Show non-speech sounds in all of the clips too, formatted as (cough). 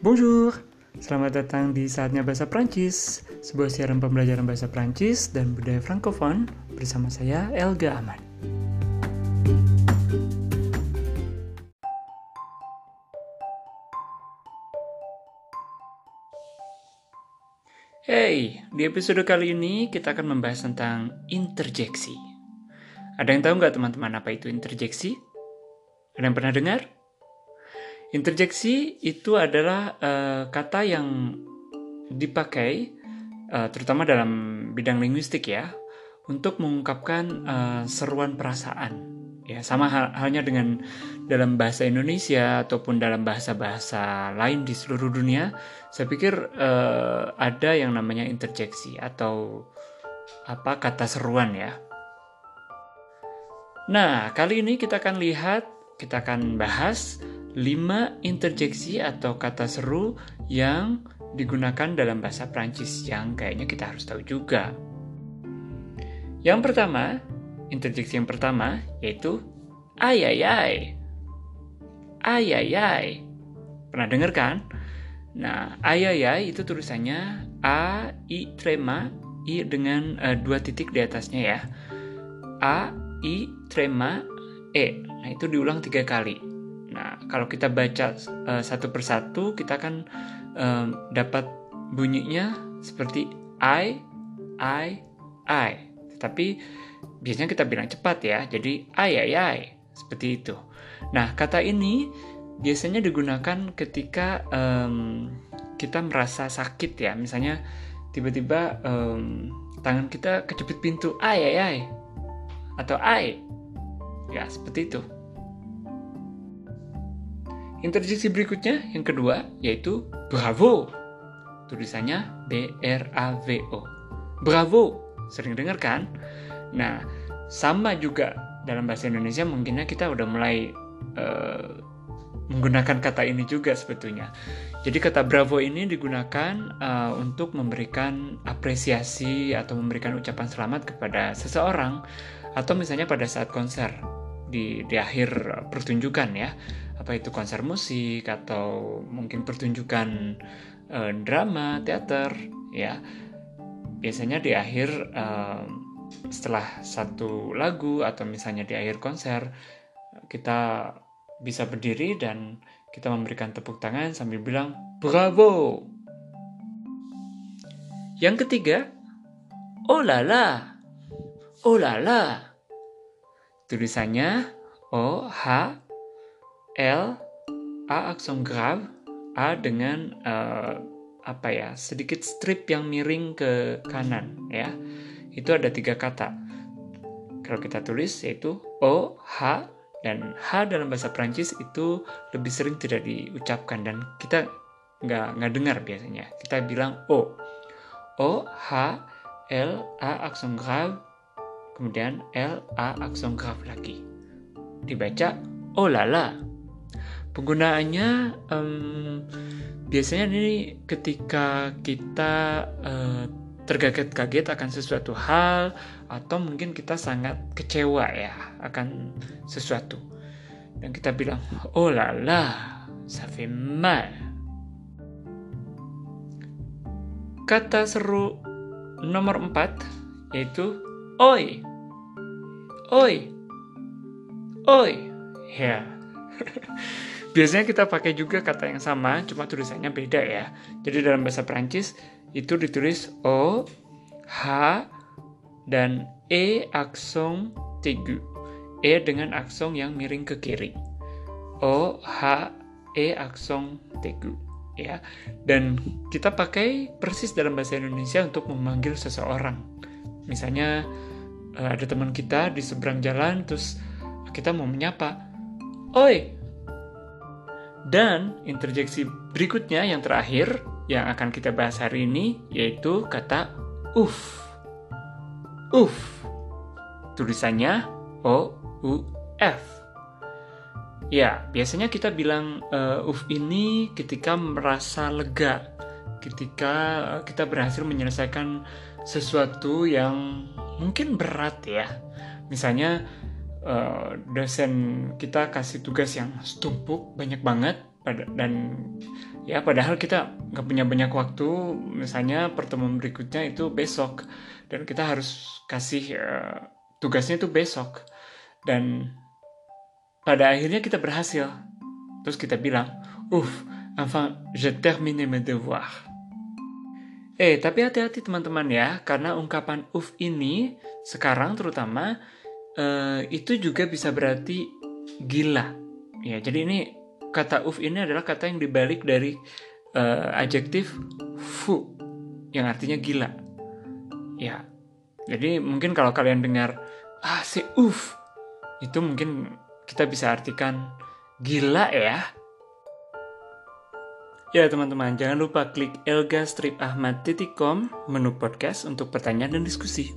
Bonjour, selamat datang di Saatnya Bahasa Prancis, sebuah siaran pembelajaran bahasa Prancis dan budaya Frankofon bersama saya Elga Aman. Hey, di episode kali ini kita akan membahas tentang interjeksi. Ada yang tahu nggak teman-teman apa itu interjeksi? Ada yang pernah dengar? Interjeksi itu adalah uh, kata yang dipakai uh, terutama dalam bidang linguistik ya untuk mengungkapkan uh, seruan perasaan. Ya, sama hal halnya dengan dalam bahasa Indonesia ataupun dalam bahasa-bahasa lain di seluruh dunia, saya pikir uh, ada yang namanya interjeksi atau apa kata seruan ya. Nah, kali ini kita akan lihat, kita akan bahas 5 interjeksi atau kata seru yang digunakan dalam bahasa Prancis yang kayaknya kita harus tahu juga. Yang pertama, interjeksi yang pertama yaitu ayayay. Ayayay. Pernah dengar kan? Nah, ayayay itu tulisannya A, I, trema, I dengan uh, dua titik di atasnya ya. A, I, trema, E. Nah, itu diulang tiga kali. Nah, kalau kita baca uh, satu persatu, kita akan um, dapat bunyinya seperti I, I, I. Tetapi biasanya kita bilang cepat ya, jadi I, I, I. Seperti itu. Nah, kata ini biasanya digunakan ketika um, kita merasa sakit ya. Misalnya tiba-tiba um, tangan kita kejepit pintu, I, I, I. Atau I. Ya, seperti itu. Interjeksi berikutnya yang kedua yaitu bravo. Tulisannya B R A V O. Bravo. Sering dengar kan? Nah, sama juga dalam bahasa Indonesia mungkinnya kita udah mulai uh, menggunakan kata ini juga sebetulnya. Jadi kata bravo ini digunakan uh, untuk memberikan apresiasi atau memberikan ucapan selamat kepada seseorang atau misalnya pada saat konser di di akhir pertunjukan ya. Apa itu konser musik atau mungkin pertunjukan uh, drama teater ya. Biasanya di akhir uh, setelah satu lagu atau misalnya di akhir konser kita bisa berdiri dan kita memberikan tepuk tangan sambil bilang bravo! Yang ketiga oh lala oh lala tulisannya o h L, A aksen grav, A dengan uh, apa ya sedikit strip yang miring ke kanan ya. Itu ada tiga kata. Kalau kita tulis yaitu O, H, dan H dalam bahasa Prancis itu lebih sering tidak diucapkan dan kita nggak nggak dengar biasanya. Kita bilang O, O, H, L, A aksen grav, kemudian L, A aksen grav lagi. Dibaca oh lala. Penggunaannya um, biasanya ini ketika kita uh, terkaget-kaget akan sesuatu hal atau mungkin kita sangat kecewa ya akan sesuatu dan kita bilang oh la la mal kata seru nomor empat yaitu oi oi oi ya yeah. (laughs) Biasanya kita pakai juga kata yang sama, cuma tulisannya beda ya. Jadi dalam bahasa Prancis itu ditulis O, H, dan E akson tegu. E dengan akson yang miring ke kiri. O, H, E akson tegu. Ya, dan kita pakai persis dalam bahasa Indonesia untuk memanggil seseorang. Misalnya ada teman kita di seberang jalan, terus kita mau menyapa, "Oi, dan interjeksi berikutnya yang terakhir yang akan kita bahas hari ini yaitu kata uf. Uf. Tulisannya O U F. Ya, biasanya kita bilang uh, uf ini ketika merasa lega, ketika kita berhasil menyelesaikan sesuatu yang mungkin berat ya. Misalnya uh, dosen kita kasih tugas yang setumpuk banyak banget dan ya padahal kita nggak punya banyak waktu misalnya pertemuan berikutnya itu besok dan kita harus kasih uh, tugasnya itu besok. Dan pada akhirnya kita berhasil. Terus kita bilang uff enfin je termine mes devoirs Eh, tapi hati-hati teman-teman ya, karena ungkapan uf ini sekarang terutama uh, itu juga bisa berarti gila. Ya, jadi ini kata uf ini adalah kata yang dibalik dari uh, adjektif fu yang artinya gila. Ya. Jadi mungkin kalau kalian dengar ah si uf itu mungkin kita bisa artikan gila ya Ya teman-teman, jangan lupa klik elgastripahmad.com menu podcast untuk pertanyaan dan diskusi.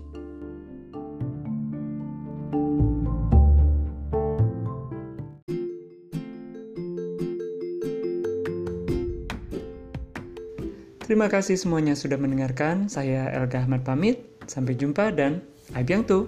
Terima kasih semuanya sudah mendengarkan. Saya Elga Ahmad pamit. Sampai jumpa dan Abiang tuh.